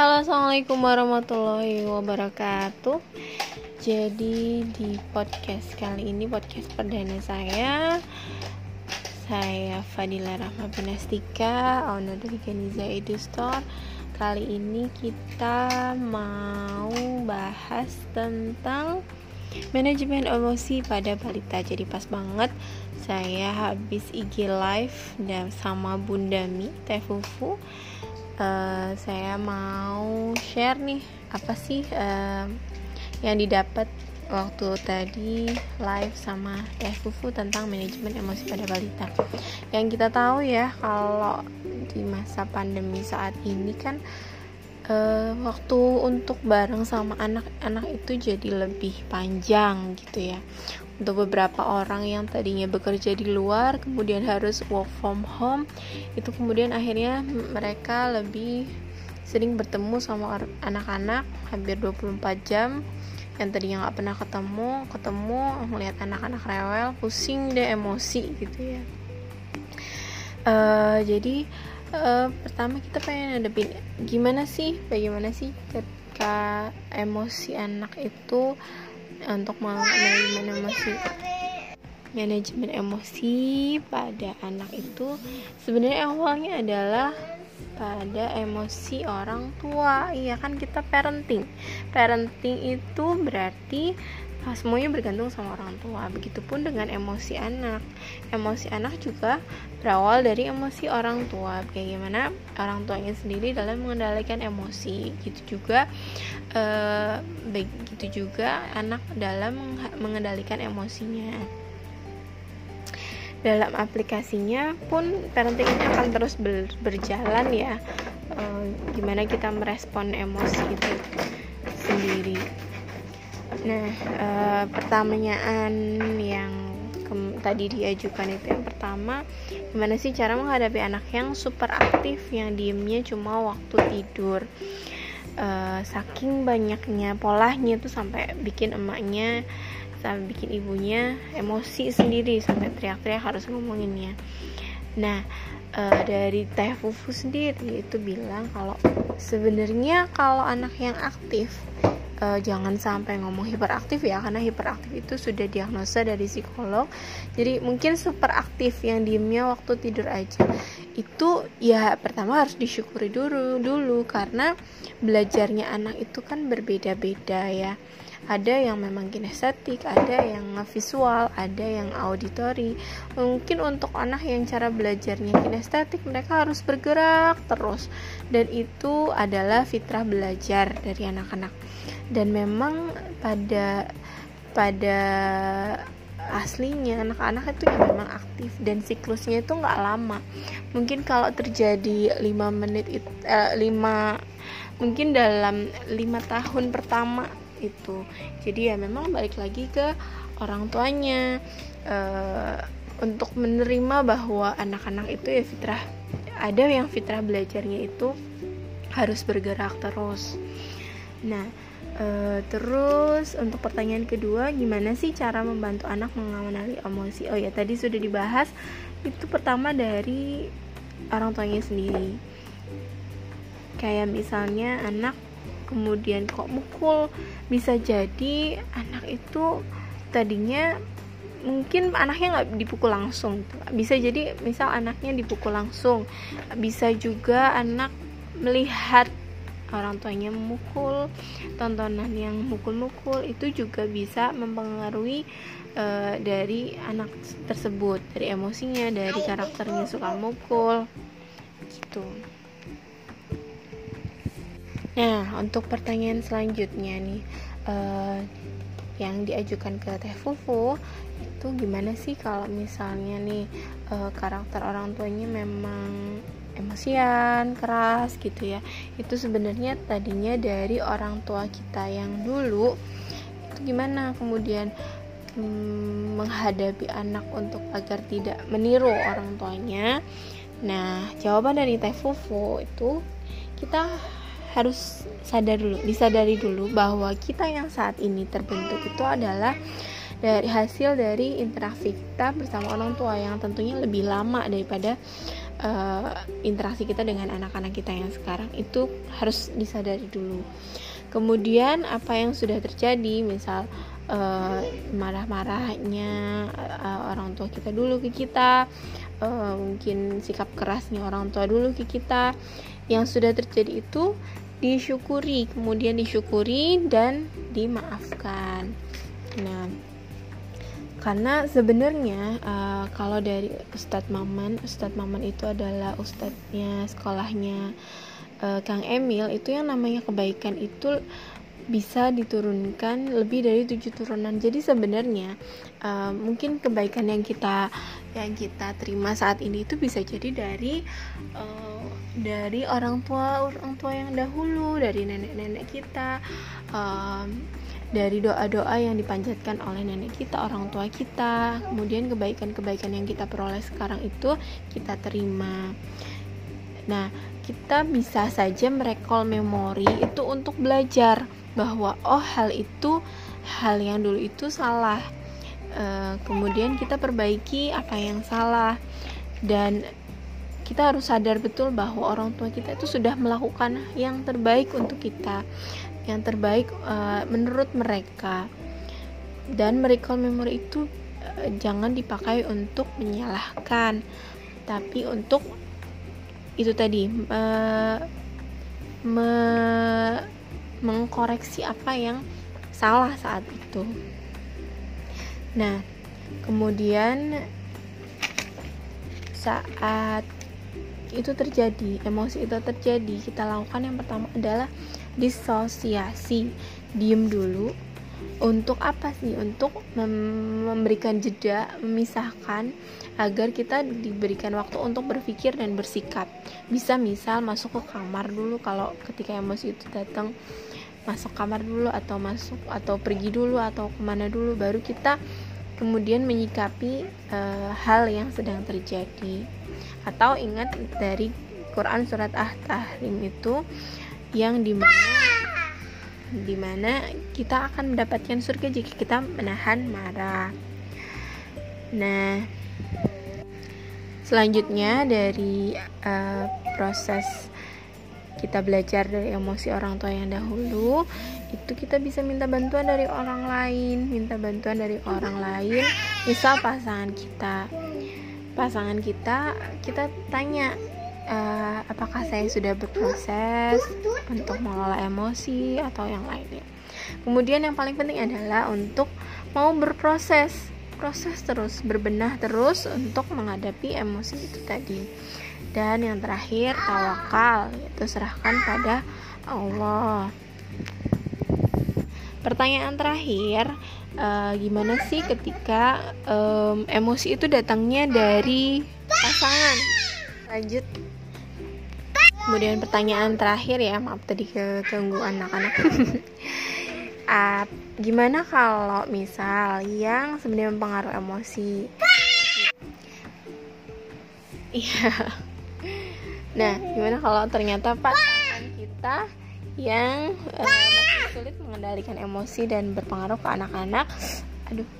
Halo assalamualaikum warahmatullahi wabarakatuh. Jadi di podcast kali ini podcast perdana saya Saya Fadila Rahma Pinastika Owner dari Geniza Edu Store. Kali ini kita mau bahas tentang Manajemen emosi pada balita. Jadi pas banget saya habis IG live dan sama Bunda Mi Teh Fufu uh, saya mau share nih apa sih uh, yang didapat waktu tadi live sama Teh Fufu tentang manajemen emosi pada balita. Yang kita tahu ya kalau di masa pandemi saat ini kan uh, waktu untuk bareng sama anak-anak itu jadi lebih panjang gitu ya. Untuk beberapa orang yang tadinya bekerja di luar kemudian harus work from home itu kemudian akhirnya mereka lebih sering bertemu sama anak-anak hampir 24 jam. Yang tadinya nggak pernah ketemu ketemu melihat anak-anak rewel pusing deh emosi gitu ya. Uh, jadi uh, pertama kita pengen hadapin gimana sih bagaimana sih ketika emosi anak itu untuk manajemen emosi manajemen emosi pada anak itu sebenarnya awalnya adalah pada emosi orang tua. Iya kan kita parenting. Parenting itu berarti Nah, semuanya bergantung sama orang tua. Begitupun dengan emosi anak. Emosi anak juga berawal dari emosi orang tua. Bagaimana orang tuanya sendiri dalam mengendalikan emosi. Gitu juga eh, begitu juga anak dalam mengendalikan emosinya. Dalam aplikasinya pun parenting ini akan terus ber, berjalan ya. Eh, gimana kita merespon emosi itu sendiri Nah, e, pertanyaan yang tadi diajukan itu yang pertama, gimana sih cara menghadapi anak yang super aktif yang diemnya cuma waktu tidur? E, saking banyaknya polanya tuh sampai bikin emaknya sampai bikin ibunya emosi sendiri sampai teriak-teriak harus ngomonginnya. Nah, e, dari Teh Fufu sendiri itu bilang kalau sebenarnya kalau anak yang aktif uh, jangan sampai ngomong hiperaktif ya karena hiperaktif itu sudah diagnosa dari psikolog jadi mungkin super aktif yang diemnya waktu tidur aja itu ya pertama harus disyukuri dulu dulu karena belajarnya anak itu kan berbeda-beda ya ada yang memang kinestetik, ada yang visual, ada yang auditory. Mungkin untuk anak yang cara belajarnya kinestetik, mereka harus bergerak terus, dan itu adalah fitrah belajar dari anak-anak. Dan memang pada pada aslinya anak-anak itu ya memang aktif. Dan siklusnya itu nggak lama. Mungkin kalau terjadi 5 menit itu, eh, 5 mungkin dalam lima tahun pertama itu. Jadi ya memang balik lagi ke orang tuanya uh, untuk menerima bahwa anak-anak itu ya fitrah ada yang fitrah belajarnya itu harus bergerak terus. Nah Uh, terus untuk pertanyaan kedua gimana sih cara membantu anak mengenali emosi? Oh ya tadi sudah dibahas. Itu pertama dari orang tuanya sendiri. Kayak misalnya anak kemudian kok mukul bisa jadi anak itu tadinya mungkin anaknya nggak dipukul langsung. Bisa jadi misal anaknya dipukul langsung. Bisa juga anak melihat orang tuanya memukul tontonan yang mukul-mukul itu juga bisa mempengaruhi uh, dari anak tersebut dari emosinya dari karakternya suka mukul gitu. Nah, untuk pertanyaan selanjutnya nih, uh, yang diajukan ke Teh Fufu itu gimana sih kalau misalnya nih uh, karakter orang tuanya memang emosian, keras gitu ya. Itu sebenarnya tadinya dari orang tua kita yang dulu itu gimana kemudian hmm, menghadapi anak untuk agar tidak meniru orang tuanya. Nah, jawaban dari Teh Fufu itu kita harus sadar dulu, disadari dulu bahwa kita yang saat ini terbentuk itu adalah dari hasil dari interaksi kita bersama orang tua yang tentunya lebih lama daripada uh, interaksi kita dengan anak-anak kita yang sekarang itu harus disadari dulu. Kemudian apa yang sudah terjadi misal uh, marah-marahnya uh, orang tua kita dulu ke kita uh, mungkin sikap kerasnya orang tua dulu ke kita yang sudah terjadi itu disyukuri kemudian disyukuri dan dimaafkan. Nah karena sebenarnya uh, kalau dari Ustadz Maman Ustadz Maman itu adalah ustadznya sekolahnya uh, Kang Emil itu yang namanya kebaikan itu bisa diturunkan lebih dari tujuh turunan. Jadi sebenarnya uh, mungkin kebaikan yang kita yang kita terima saat ini itu bisa jadi dari uh, dari orang tua orang tua yang dahulu dari nenek-nenek kita uh, dari doa-doa yang dipanjatkan oleh nenek kita, orang tua kita, kemudian kebaikan-kebaikan yang kita peroleh sekarang itu kita terima. Nah, kita bisa saja merekol memori itu untuk belajar bahwa oh hal itu hal yang dulu itu salah. E, kemudian kita perbaiki apa yang salah. Dan kita harus sadar betul bahwa orang tua kita itu sudah melakukan yang terbaik untuk kita yang terbaik e, menurut mereka dan merecall memori itu e, jangan dipakai untuk menyalahkan tapi untuk itu tadi me, me, mengkoreksi apa yang salah saat itu. Nah, kemudian saat itu terjadi, emosi itu terjadi, kita lakukan yang pertama adalah disosiasi. Diem dulu, untuk apa sih? Untuk mem memberikan jeda memisahkan agar kita diberikan waktu untuk berpikir dan bersikap. Bisa misal masuk ke kamar dulu kalau ketika emosi itu datang masuk kamar dulu atau masuk atau pergi dulu atau ke mana dulu baru kita kemudian menyikapi uh, hal yang sedang terjadi. Atau ingat dari Quran surat Ah-Tahrim itu yang di mana di mana kita akan mendapatkan surga jika kita menahan marah. Nah, selanjutnya dari uh, proses kita belajar dari emosi orang tua yang dahulu, itu kita bisa minta bantuan dari orang lain, minta bantuan dari orang lain, misal pasangan kita. Pasangan kita, kita tanya apakah saya sudah berproses untuk mengelola emosi atau yang lainnya. Kemudian yang paling penting adalah untuk mau berproses, proses terus, berbenah terus untuk menghadapi emosi itu tadi. Dan yang terakhir tawakal, yaitu serahkan pada Allah. Pertanyaan terakhir, uh, gimana sih ketika um, emosi itu datangnya dari pasangan? Lanjut kemudian pertanyaan terakhir ya maaf tadi ke ganggu anak-anak. Uh, gimana kalau misal yang sebenarnya mempengaruhi emosi? Iya. Nah gimana kalau ternyata pasangan kita yang uh, masih sulit mengendalikan emosi dan berpengaruh ke anak-anak? Aduh.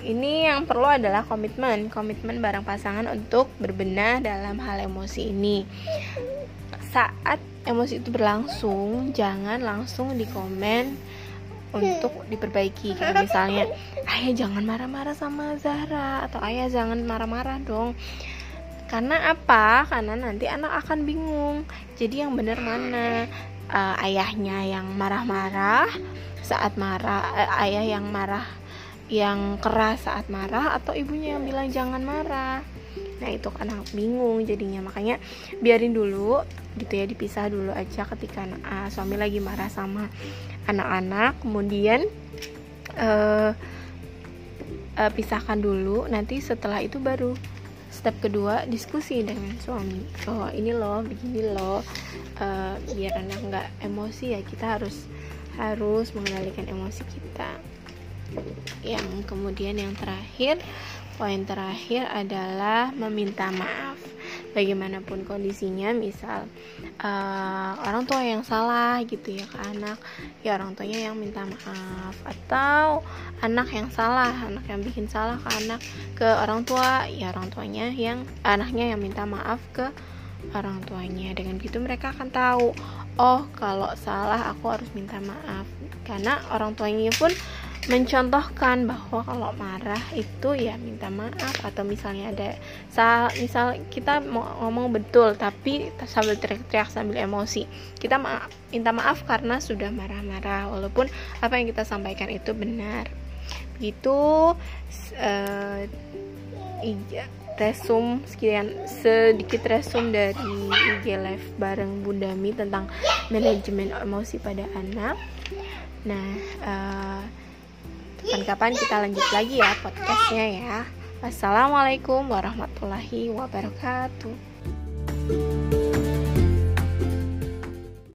Ini yang perlu adalah komitmen komitmen bareng pasangan untuk berbenah dalam hal emosi ini saat emosi itu berlangsung jangan langsung dikomen untuk diperbaiki. Kayak misalnya ayah jangan marah-marah sama Zahra atau ayah jangan marah-marah dong. Karena apa? Karena nanti anak akan bingung jadi yang benar mana? Uh, ayahnya yang marah-marah saat marah uh, ayah yang marah yang keras saat marah atau ibunya yang bilang jangan marah. Nah itu kan bingung jadinya. Makanya biarin dulu gitu ya dipisah dulu aja ketika uh, suami lagi marah sama anak-anak. Kemudian uh, uh, pisahkan dulu. Nanti setelah itu baru step kedua diskusi dengan suami. Oh ini loh begini loh. Uh, biar anak nggak emosi ya kita harus harus mengendalikan emosi kita yang kemudian yang terakhir poin terakhir adalah meminta maaf. Bagaimanapun kondisinya misal uh, orang tua yang salah gitu ya ke anak ya orang tuanya yang minta maaf. Atau anak yang salah anak yang bikin salah ke anak ke orang tua ya orang tuanya yang anaknya yang minta maaf ke orang tuanya. Dengan gitu mereka akan tahu oh kalau salah aku harus minta maaf. Karena orang tuanya pun mencontohkan bahwa kalau marah itu ya minta maaf atau misalnya ada misal kita mau ngomong betul tapi sambil teriak-teriak sambil emosi kita ma minta maaf karena sudah marah-marah walaupun apa yang kita sampaikan itu benar itu uh, resum sekian sedikit resum dari IG Live bareng Bundami tentang manajemen emosi pada anak. Nah, uh, kapan-kapan kita lanjut lagi ya podcastnya ya. Wassalamualaikum warahmatullahi wabarakatuh.